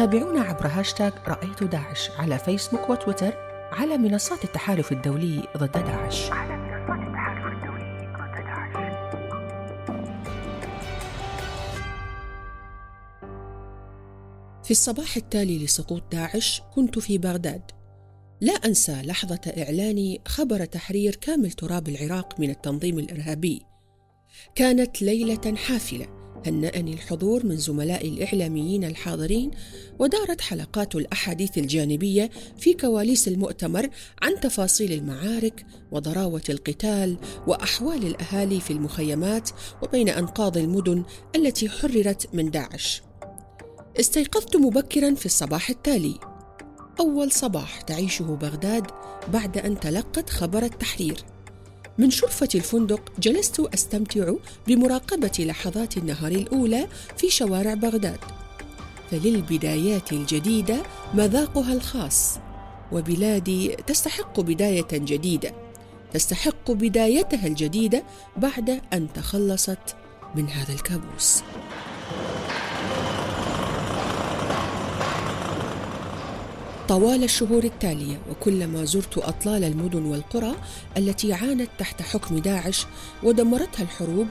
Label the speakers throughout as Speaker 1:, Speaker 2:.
Speaker 1: تابعونا عبر هاشتاغ رأيت داعش على فيسبوك وتويتر على منصات التحالف الدولي ضد داعش. على منصات التحالف الدولي ضد داعش. في الصباح التالي لسقوط داعش كنت في بغداد. لا أنسى لحظة إعلان خبر تحرير كامل تراب العراق من التنظيم الإرهابي. كانت ليلة حافلة. هنأني الحضور من زملائي الإعلاميين الحاضرين ودارت حلقات الأحاديث الجانبية في كواليس المؤتمر عن تفاصيل المعارك وضراوة القتال وأحوال الأهالي في المخيمات وبين أنقاض المدن التي حررت من داعش. استيقظت مبكرا في الصباح التالي أول صباح تعيشه بغداد بعد أن تلقت خبر التحرير. من شرفة الفندق جلست أستمتع بمراقبة لحظات النهار الأولى في شوارع بغداد. فللبدايات الجديدة مذاقها الخاص وبلادي تستحق بداية جديدة تستحق بدايتها الجديدة بعد أن تخلصت من هذا الكابوس. طوال الشهور التالية وكلما زرت أطلال المدن والقرى التي عانت تحت حكم داعش ودمرتها الحروب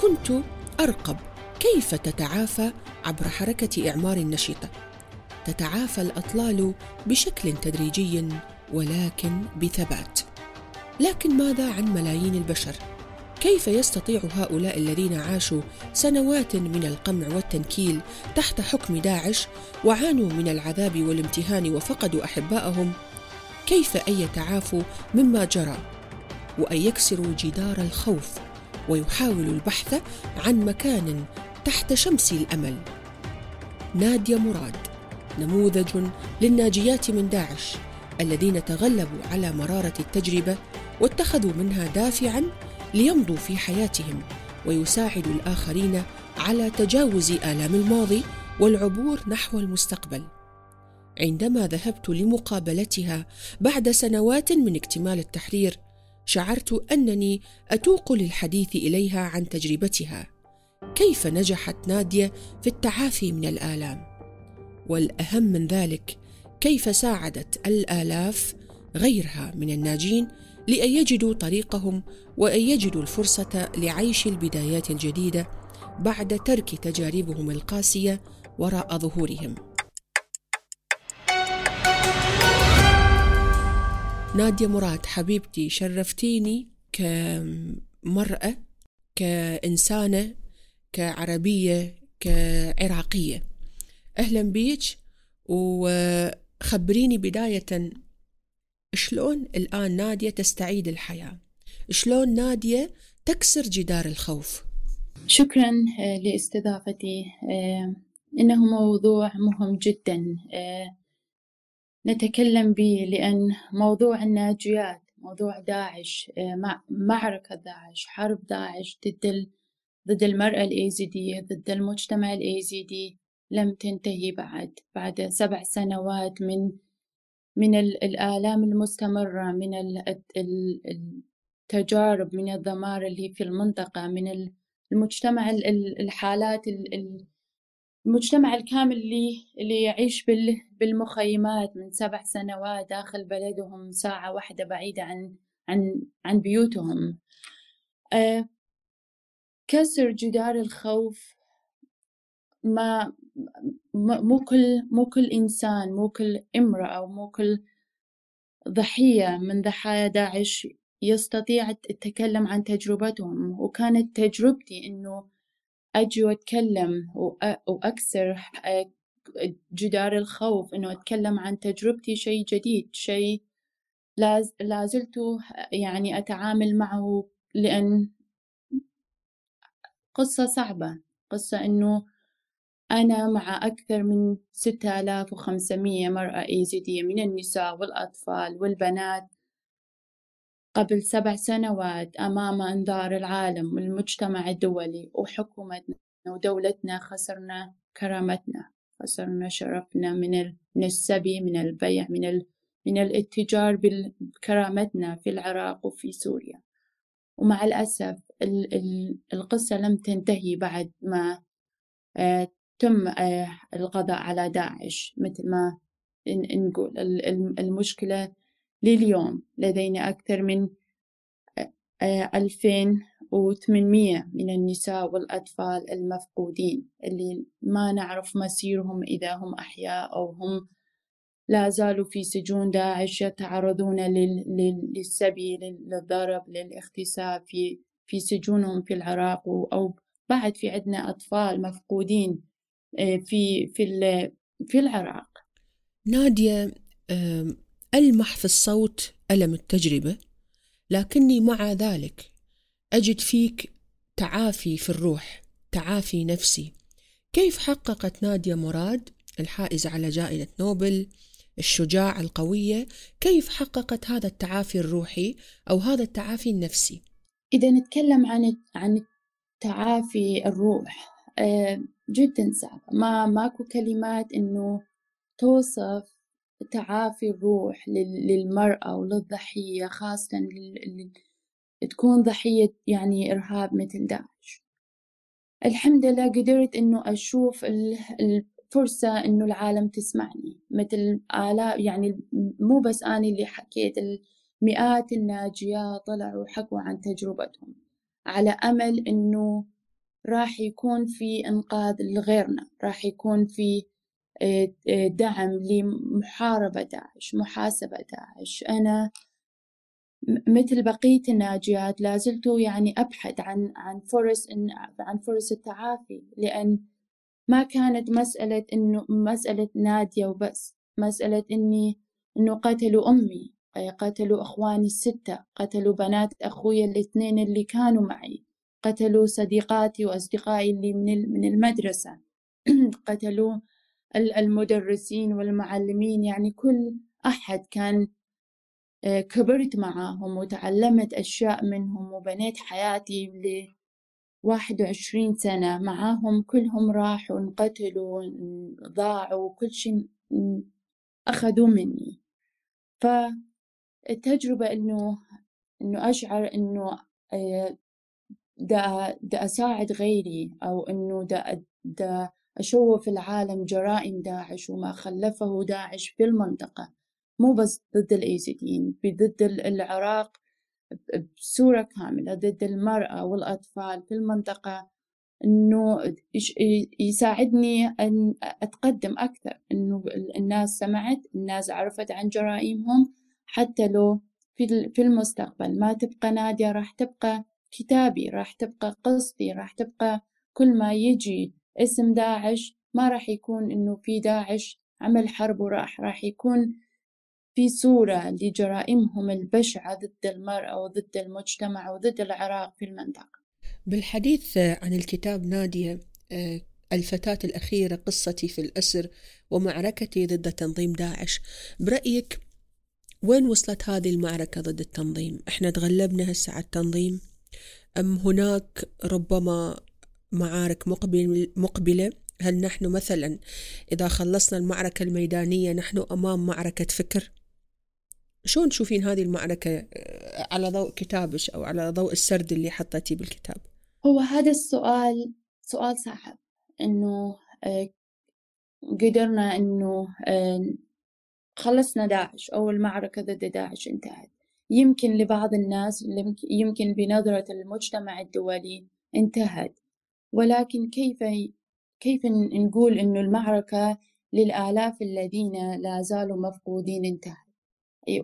Speaker 1: كنت أرقب كيف تتعافى عبر حركة إعمار نشطه تتعافى الأطلال بشكل تدريجي ولكن بثبات. لكن ماذا عن ملايين البشر؟ كيف يستطيع هؤلاء الذين عاشوا سنوات من القمع والتنكيل تحت حكم داعش وعانوا من العذاب والامتهان وفقدوا احبائهم كيف أن يتعافوا مما جرى؟ وأن يكسروا جدار الخوف ويحاولوا البحث عن مكان تحت شمس الأمل. نادية مراد نموذج للناجيات من داعش الذين تغلبوا على مرارة التجربة واتخذوا منها دافعا ليمضوا في حياتهم ويساعدوا الآخرين على تجاوز آلام الماضي والعبور نحو المستقبل. عندما ذهبت لمقابلتها بعد سنوات من اكتمال التحرير شعرت أنني أتوق للحديث إليها عن تجربتها. كيف نجحت نادية في التعافي من الآلام؟ والأهم من ذلك كيف ساعدت الآلاف غيرها من الناجين لأن يجدوا طريقهم وأن يجدوا الفرصة لعيش البدايات الجديدة بعد ترك تجاربهم القاسية وراء ظهورهم. نادية مراد حبيبتي شرفتيني كمرأة كإنسانة كعربية كعراقية أهلا بيك وخبريني بداية شلون الآن نادية تستعيد الحياة؟ شلون نادية تكسر جدار الخوف؟
Speaker 2: شكرا آه، لاستضافتي. آه، إنه موضوع مهم جدا. آه، نتكلم به لأن موضوع الناجيات موضوع داعش معركة داعش حرب داعش ضد ضد المرأة الإيزيدية ضد المجتمع الإيزيدي لم تنتهي بعد بعد سبع سنوات من من الآلام المستمرة من التجارب من الدمار اللي في المنطقة من المجتمع الحالات المجتمع الكامل اللي اللي يعيش بالمخيمات من سبع سنوات داخل بلدهم ساعة واحدة بعيدة عن عن عن بيوتهم. آه، كسر جدار الخوف ما مو كل مو كل إنسان مو كل امرأة ومو كل ضحية من ضحايا داعش يستطيع التكلم عن تجربتهم. وكانت تجربتي إنه أجي وأتكلم وأكسر جدار الخوف إنه أتكلم عن تجربتي شيء جديد شيء لازلت يعني أتعامل معه لأن قصة صعبة. قصة إنه أنا مع أكثر من 6500 مرأة إيزيدية من النساء والأطفال والبنات. قبل سبع سنوات أمام أنظار العالم والمجتمع الدولي وحكومتنا ودولتنا خسرنا كرامتنا خسرنا شرفنا من السبي من البيع من ال... من الاتجار بكرامتنا في العراق وفي سوريا. ومع الأسف القصة لم تنتهي بعد ما آه، تم آه، القضاء على داعش مثل ما نقول المشكلة لليوم لدينا أكثر من ألفين وثمانمية من النساء والأطفال المفقودين اللي ما نعرف مصيرهم إذا هم أحياء أو هم لا زالوا في سجون داعش يتعرضون للسبي للضرب للاغتصاب في في سجونهم في العراق أو بعد في عندنا أطفال مفقودين آه، في في في العراق.
Speaker 1: نادية ألمح في الصوت ألم التجربة لكني مع ذلك أجد فيك تعافي في الروح تعافي نفسي. كيف حققت نادية مراد الحائزة على جائزة نوبل الشجاع القوية؟ كيف حققت هذا التعافي الروحي أو هذا التعافي النفسي؟
Speaker 2: إذا نتكلم عن عن تعافي الروح آه، جدا صعب ما ماكو كلمات إنه توصف تعافي الروح للمرأة وللضحية خاصة تكون ضحية يعني إرهاب مثل داعش. الحمد لله قدرت إنه أشوف الفرصة إنه العالم تسمعني. مثل آلاف يعني مو بس أنا اللي حكيت المئات الناجيات طلعوا وحكوا عن تجربتهم. على أمل إنه راح يكون في إنقاذ لغيرنا راح يكون في آه، آه، دعم لمحاربة داعش محاسبة داعش. أنا مثل بقية الناجيات لازلت يعني أبحث عن عن فرص إن عن فرص التعافي لأن ما كانت مسألة إنه مسألة نادية وبس مسألة إني إنه قتلوا أمي قتلوا أخواني الستة قتلوا بنات أخويا الاثنين اللي كانوا معي. قتلوا صديقاتي وأصدقائي اللي من المدرسة. قتلوا المدرسين والمعلمين. يعني كل أحد كان آه، كبرت معاهم وتعلمت أشياء منهم وبنيت حياتي ل 21 سنة. معاهم كلهم راحوا انقتلوا ضاعوا كل شيء أخذوا مني. فالتجربة إنه إنه أشعر إنه آه، دا, دا أساعد غيري أو إنه دا, دا أشوف العالم جرائم داعش وما خلفه داعش في المنطقة. مو بس ضد الأيزيديين ضد العراق بصورة كاملة ضد المرأة والأطفال في المنطقة. إنه يساعدني أن أتقدم أكثر. إنه الناس سمعت الناس عرفت عن جرائمهم. حتى لو في المستقبل ما تبقى نادية راح تبقى كتابي راح تبقى قصتي راح تبقى كل ما يجي اسم داعش ما راح يكون إنه في داعش عمل حرب وراح راح يكون في صورة لجرائمهم البشعة ضد المرأة وضد المجتمع وضد العراق في المنطقة
Speaker 1: بالحديث عن الكتاب نادية آه، الفتاة الأخيرة قصتي في الأسر ومعركتي ضد تنظيم داعش برأيك وين وصلت هذه المعركة ضد التنظيم؟ إحنا تغلبنا هسه على التنظيم أم هناك ربما معارك مقبل مقبلة؟ هل نحن مثلا إذا خلصنا المعركة الميدانية نحن أمام معركة فكر؟ شلون تشوفين هذه المعركة؟ آه، على ضوء كتابك أو على ضوء السرد اللي حطيتيه بالكتاب.
Speaker 2: هو هذا السؤال سؤال صعب. إنه آه، قدرنا إنه آه، خلصنا داعش أو المعركة ضد داعش انتهت. يمكن لبعض الناس يمكن بنظرة المجتمع الدولي انتهت. ولكن كيف كيف نقول إنه المعركة للآلاف الذين لا زالوا مفقودين انتهت؟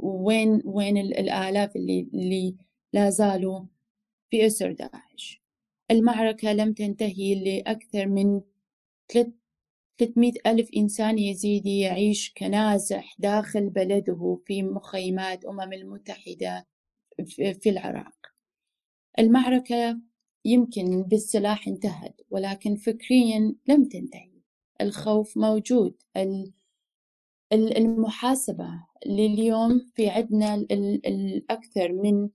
Speaker 2: وين وين الآلاف اللي اللي لا زالوا في أسر داعش؟ المعركة لم تنتهي لأكثر من 300 ألف إنسان يزيدي يعيش كنازح داخل بلده في مخيمات أمم المتحدة في العراق. المعركة يمكن بالسلاح انتهت ولكن فكريا لم تنتهي. الخوف موجود. المحاسبة لليوم في عندنا الأكثر من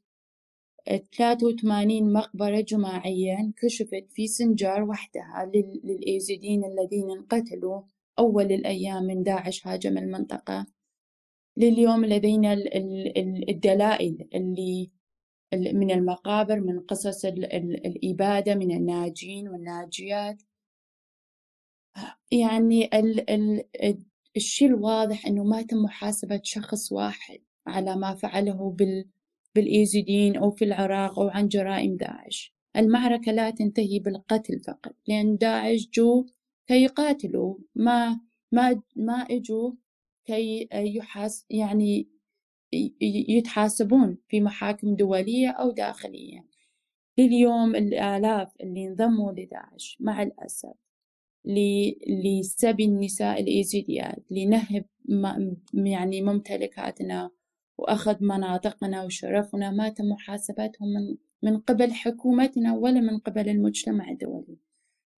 Speaker 2: 83 مقبرة جماعية انكشفت في سنجار وحدها للإيزيديين الذين انقتلوا أول الأيام من داعش هاجم المنطقة. لليوم لدينا الدلائل اللي من المقابر من قصص الإبادة من الناجين والناجيات. يعني ال ال الشيء الواضح إنه ما تم محاسبة شخص واحد على ما فعله بال بالإيزيدين أو في العراق أو عن جرائم داعش. المعركة لا تنتهي بالقتل فقط لأن داعش جو كي يقاتلوا ما ما ما إجوا كي يحاس يعني يتحاسبون في محاكم دولية أو داخلية. لليوم الآلاف اللي انضموا لداعش مع الأسف لسبي النساء الإيزيديات لنهب يعني ممتلكاتنا وأخذ مناطقنا وشرفنا ما تم محاسبتهم من, من قبل حكومتنا ولا من قبل المجتمع الدولي.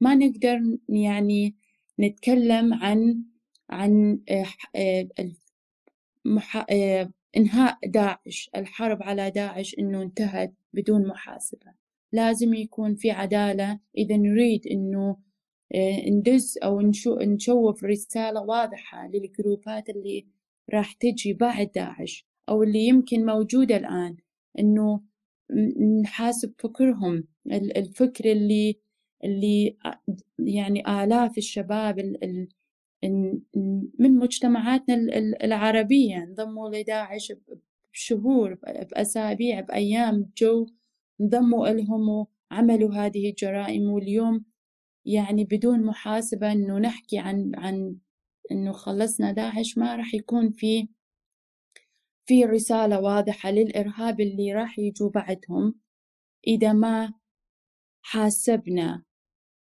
Speaker 2: ما نقدر يعني نتكلم عن عن آه، آه، آه، إنهاء داعش الحرب على داعش إنه انتهت بدون محاسبة. لازم يكون في عدالة. إذا نريد إنه ندز أو نشوف رسالة واضحة للجروبات اللي راح تجي بعد داعش. أو اللي يمكن موجودة الآن إنه نحاسب فكرهم الفكر اللي اللي يعني آلاف الشباب من مجتمعاتنا العربية انضموا لداعش بشهور بأسابيع بأيام جو انضموا لهم وعملوا هذه الجرائم واليوم يعني بدون محاسبة إنه نحكي عن عن إنه خلصنا داعش ما راح يكون في في رسالة واضحة للإرهاب اللي راح يجوا بعدهم. إذا ما حاسبنا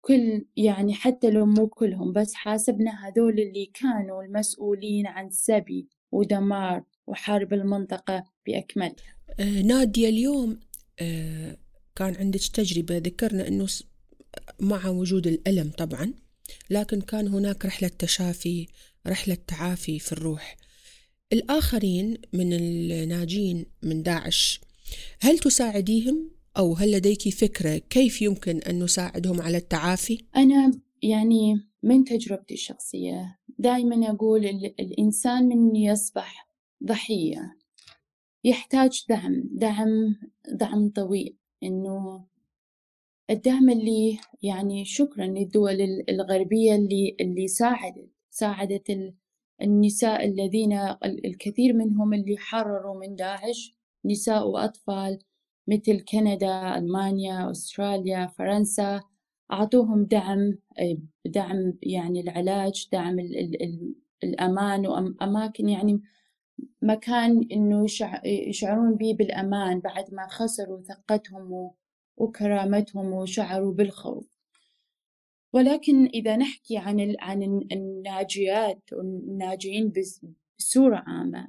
Speaker 2: كل يعني حتى لو مو كلهم بس حاسبنا هذول اللي كانوا المسؤولين عن سبي ودمار وحرب المنطقة بأكملها
Speaker 1: آه نادية اليوم آه كان عندك تجربة ذكرنا أنه مع وجود الألم طبعا لكن كان هناك رحلة تشافي رحلة تعافي في الروح. الآخرين من الناجين من داعش هل تساعديهم أو هل لديك فكرة كيف يمكن أن نساعدهم على التعافي؟
Speaker 2: أنا يعني من تجربتي الشخصية دائما أقول الإنسان من يصبح ضحية يحتاج دعم دعم دعم طويل إنه الدعم اللي يعني شكرا للدول الغربية اللي اللي ساعدت ساعدت النساء الذين الكثير منهم اللي حرروا من داعش نساء وأطفال مثل كندا ألمانيا أستراليا فرنسا أعطوهم دعم دعم يعني العلاج دعم الأمان وأماكن يعني مكان إنه يشعرون به بالأمان بعد ما خسروا ثقتهم وكرامتهم وشعروا بالخوف. ولكن إذا نحكي عن عن الناجيات والناجين بصورة عامة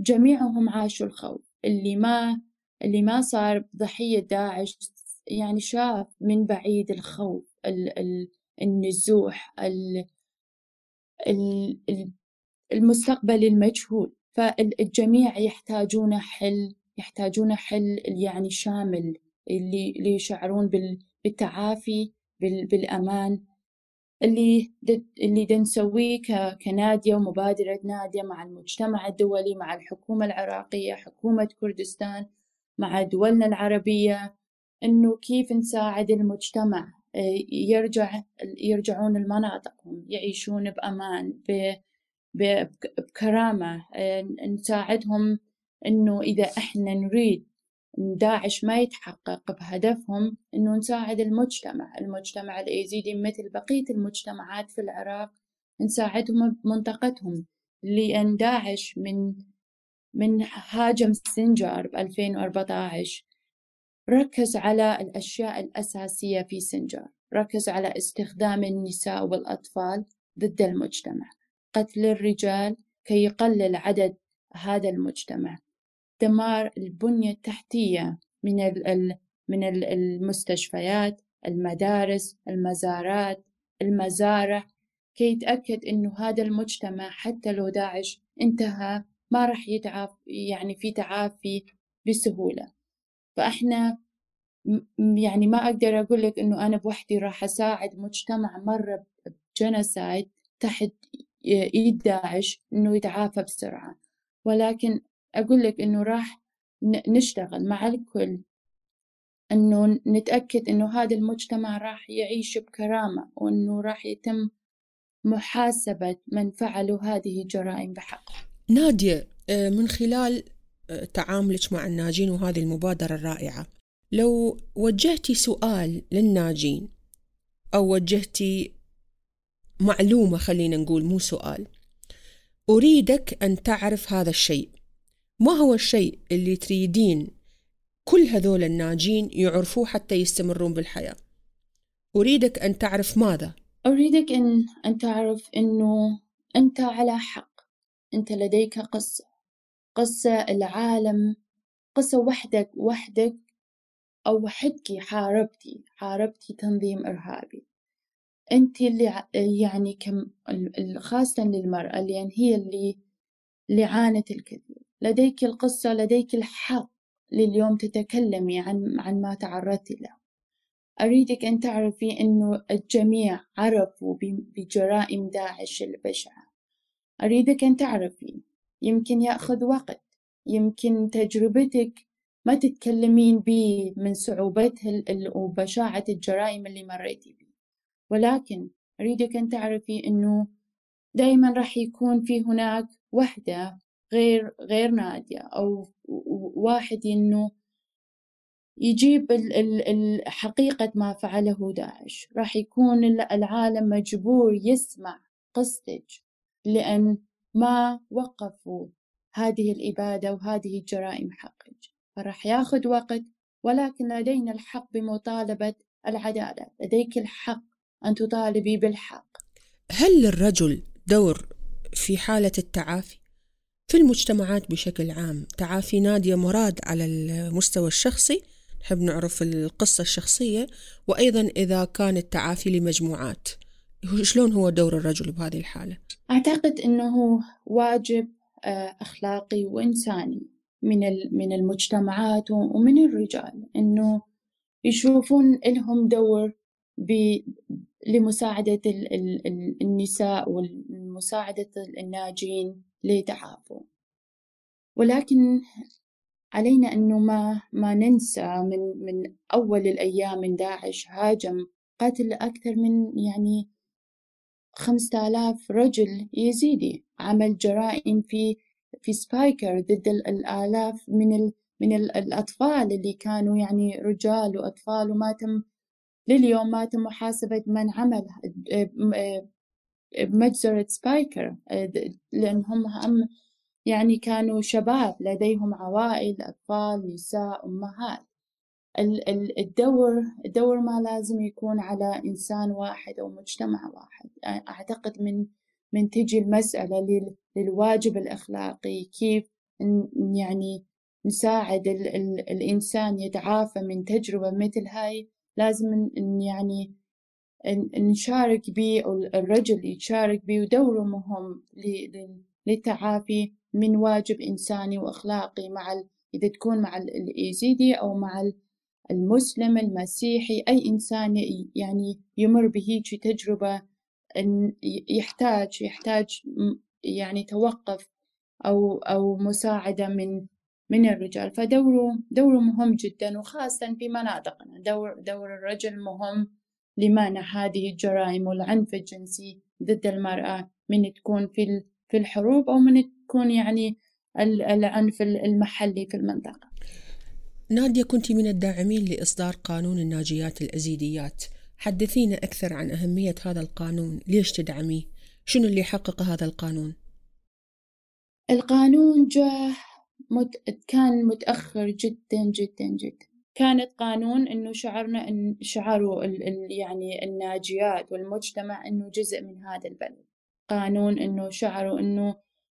Speaker 2: جميعهم عاشوا الخوف. اللي ما اللي ما صار ضحية داعش يعني شاف من بعيد الخوف النزوح المستقبل المجهول. فالجميع يحتاجون حل يحتاجون حل يعني شامل اللي اللي يشعرون بالتعافي بالأمان. اللي اللي نسويه كنادية ومبادرة نادية مع المجتمع الدولي مع الحكومة العراقية حكومة كردستان مع دولنا العربية إنه كيف نساعد المجتمع آه، يرجع يرجعون لمناطقهم يعيشون بأمان بكرامة آه، نساعدهم إنه إذا إحنا نريد داعش ما يتحقق بهدفهم إنه نساعد المجتمع. المجتمع الإيزيدي مثل بقية المجتمعات في العراق نساعدهم بمنطقتهم. لأن داعش من من هاجم سنجار ب 2014 ركز على الأشياء الأساسية في سنجار. ركز على استخدام النساء والأطفال ضد المجتمع. قتل الرجال كي يقلل عدد هذا المجتمع. دمار البنية التحتية من من المستشفيات المدارس المزارات المزارع. كي يتأكد إنه هذا المجتمع حتى لو داعش انتهى ما راح يتعاف يعني في تعافي بسهولة. فإحنا يعني ما أقدر أقول لك إنه أنا بوحدي راح أساعد مجتمع مرة بجنسايد تحت إيد داعش إنه يتعافى بسرعة. ولكن أقول لك إنه راح نشتغل مع الكل إنه نتأكد إنه هذا المجتمع راح يعيش بكرامة وإنه راح يتم محاسبة من فعلوا هذه الجرائم بحق.
Speaker 1: نادية آه، من خلال آه، تعاملك مع الناجين وهذه المبادرة الرائعة لو وجهتي سؤال للناجين أو وجهتي معلومة خلينا نقول مو سؤال أريدك أن تعرف هذا الشيء ما هو الشيء اللي تريدين كل هذول الناجين يعرفوه حتى يستمرون بالحياة؟ أريدك أن تعرف ماذا؟
Speaker 2: أريدك أن أن تعرف أنه أنت على حق. أنت لديك قصة قصة العالم قصة وحدك وحدك أو وحدك حاربتي حاربتي تنظيم إرهابي. أنت اللي يعني كم خاصة للمرأة لأن هي اللي اللي عانت الكثير. لديك القصة لديك الحق لليوم تتكلمي عن عن ما تعرضت له. أريدك أن تعرفي أنه الجميع عرفوا بجرائم داعش البشعة. أريدك أن تعرفي يمكن يأخذ وقت يمكن تجربتك ما تتكلمين به من صعوبتها وبشاعة الجرائم اللي مريتي بيه ولكن أريدك أن تعرفي أنه دائما راح يكون في هناك وحدة غير غير نادية أو واحد إنه يجيب حقيقة ما فعله داعش. راح يكون العالم مجبور يسمع قصتك لأن ما وقفوا هذه الإبادة وهذه الجرائم حقك. فراح ياخذ وقت ولكن لدينا الحق بمطالبة العدالة. لديك الحق أن تطالبي بالحق.
Speaker 1: هل للرجل دور في حالة التعافي؟ في المجتمعات بشكل عام تعافي نادية مراد على المستوى الشخصي نحب نعرف القصة الشخصية وأيضا إذا كان التعافي لمجموعات شلون هو دور الرجل بهذه الحالة؟
Speaker 2: أعتقد أنه واجب آه، أخلاقي وإنساني من من المجتمعات ومن الرجال أنه يشوفون لهم دور لمساعدة النساء ومساعدة الناجين ليتعافوا ولكن علينا أنه ما ما ننسى من من أول الأيام من داعش هاجم قتل أكثر من يعني خمسة آلاف رجل يزيدي عمل جرائم في في سبايكر ضد الآلاف من ال من الأطفال اللي كانوا يعني رجال وأطفال وما تم لليوم ما تم محاسبة من عمل بمجزرة سبايكر لأنهم هم يعني كانوا شباب لديهم عوائل أطفال نساء أمهات. الدور الدور ما لازم يكون على إنسان واحد أو مجتمع واحد. أعتقد من من تجي المسألة للواجب الأخلاقي كيف يعني نساعد ال ال الإنسان يتعافى من تجربة مثل هاي. لازم يعني نشارك به أو الرجل يشارك به ودوره مهم للتعافي من واجب إنساني وأخلاقي مع إذا تكون مع الإيزيدي أو مع المسلم المسيحي أي إنسان يعني يمر بهيج تجربة يحتاج يحتاج يعني توقف أو أو مساعدة من من الرجال. فدوره دوره مهم جدا وخاصة في مناطقنا دور دور الرجل مهم لمنع هذه الجرائم والعنف الجنسي ضد المرأة من تكون في في الحروب أو من تكون يعني العنف المحلي في المنطقة.
Speaker 1: نادية كنت من الداعمين لإصدار قانون الناجيات الأزيديات. حدثينا أكثر عن أهمية هذا القانون. ليش تدعميه؟ شنو اللي حقق هذا القانون؟
Speaker 2: القانون جاء مت... كان متأخر جدا جدا جدا. كانت قانون إنه شعرنا إن شعروا ال... ال... يعني الناجيات والمجتمع إنه جزء من هذا البلد. قانون إنه شعروا إنه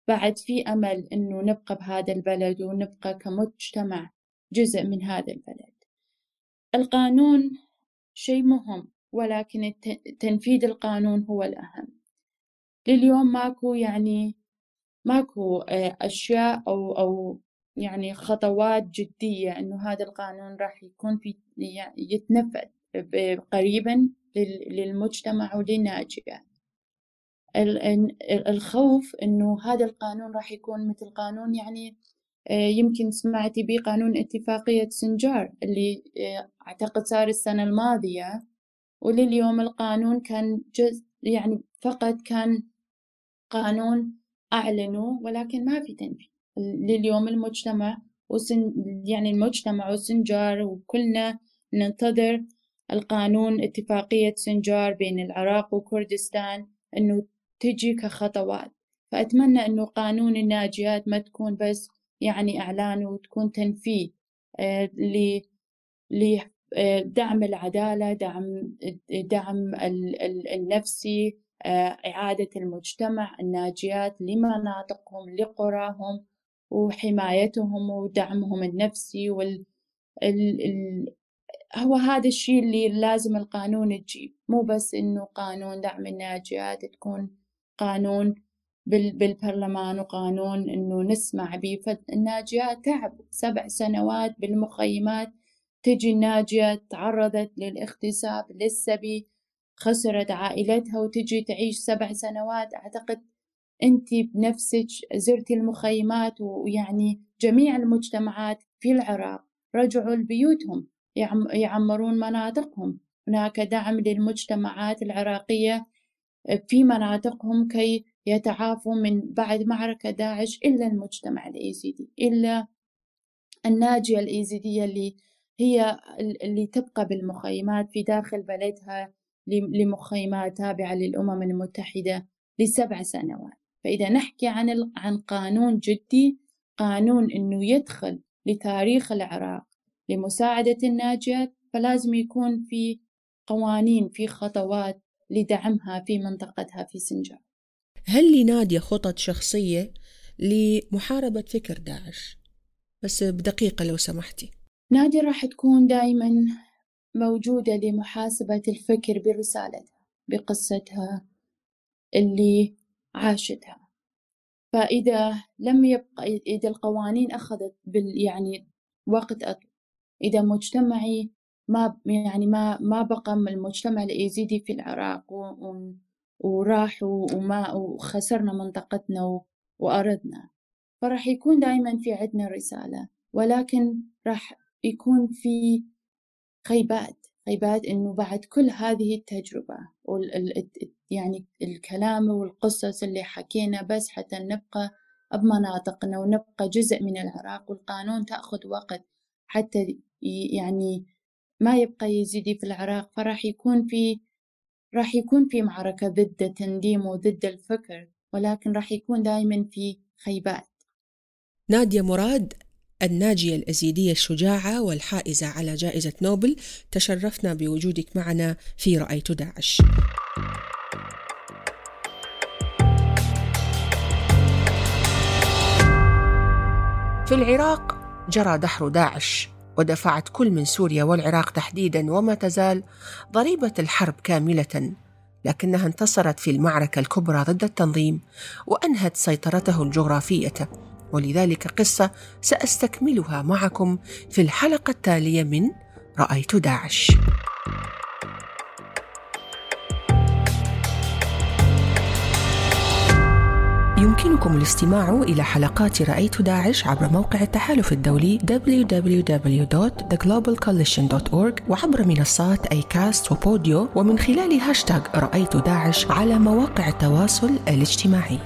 Speaker 2: بعد في أمل إنه نبقى بهذا البلد ونبقى كمجتمع جزء من هذا البلد. القانون شيء مهم ولكن تنفيذ القانون هو الأهم. لليوم ماكو يعني ماكو آه، أشياء أو أو يعني خطوات جدية إنه هذا القانون راح يكون في يتنفذ قريبا للمجتمع وللناجيات الخوف إنه هذا القانون راح يكون مثل قانون يعني يمكن سمعتي به قانون اتفاقية سنجار اللي أعتقد صار السنة الماضية. ولليوم القانون كان جزء يعني فقط كان قانون أعلنوا ولكن ما في تنفيذ. لليوم المجتمع وسن يعني المجتمع وسنجار وكلنا ننتظر القانون اتفاقية سنجار بين العراق وكردستان إنه تجي كخطوات. فأتمنى إنه قانون الناجيات ما تكون بس يعني إعلان وتكون تنفيذ آه، لدعم العدالة دعم دعم النفسي آه، إعادة المجتمع الناجيات لمناطقهم لقراهم وحمايتهم ودعمهم النفسي وال ال... هو هذا الشيء اللي لازم القانون تجيب مو بس إنه قانون دعم الناجيات تكون قانون بال... بالبرلمان وقانون إنه نسمع به فالناجيات تعب سبع سنوات بالمخيمات تجي الناجية تعرضت للاغتصاب للسبي خسرت عائلتها وتجي تعيش سبع سنوات. أعتقد أنت بنفسك زرتي المخيمات ويعني جميع المجتمعات في العراق. رجعوا لبيوتهم يعمرون مناطقهم. هناك دعم للمجتمعات العراقية في مناطقهم كي يتعافوا من بعد معركة داعش إلا المجتمع الإيزيدي إلا الناجية الإيزيدية اللي هي اللي تبقى بالمخيمات في داخل بلدها لمخيمات تابعة للأمم المتحدة لسبع سنوات. فإذا نحكي عن عن قانون جدي قانون إنه يدخل لتاريخ العراق لمساعدة الناجيات فلازم يكون في قوانين في خطوات لدعمها في منطقتها في سنجار
Speaker 1: هل لنادية خطط شخصية لمحاربة فكر داعش؟ بس بدقيقة لو سمحتي
Speaker 2: نادية راح تكون دائما موجودة لمحاسبة الفكر برسالتها بقصتها اللي عاشتها. فإذا لم يبقى إذا القوانين أخذت بال يعني وقت أطول إذا مجتمعي ما يعني ما ما بقى المجتمع الإيزيدي في العراق و... وراح وما وخسرنا منطقتنا وأرضنا فراح يكون دائما في عندنا رسالة ولكن راح يكون في غيبات غيبات إنه بعد كل هذه التجربة يعني الكلام والقصص اللي حكينا بس حتى نبقى بمناطقنا ونبقى جزء من العراق والقانون تأخذ وقت حتى يعني ما يبقى يزيدي في العراق فراح يكون في راح يكون في معركة ضد التنديم وضد الفكر ولكن راح يكون دائما في خيبات.
Speaker 1: نادية مراد الناجية الأزيدية الشجاعة والحائزة على جائزة نوبل. تشرفنا بوجودك معنا في رأيت داعش. في العراق جرى دحر داعش ودفعت كل من سوريا والعراق تحديدا وما تزال ضريبة الحرب كاملة لكنها انتصرت في المعركة الكبرى ضد التنظيم وأنهت سيطرته الجغرافية. ولذلك قصة سأستكملها معكم في الحلقة التالية من رأيت داعش. يمكنكم الاستماع إلى حلقات رأيت داعش عبر موقع التحالف الدولي www.theglobalcoalition.org وعبر منصات أي كاست وبوديو ومن خلال هاشتاغ رأيت داعش على مواقع التواصل الاجتماعي.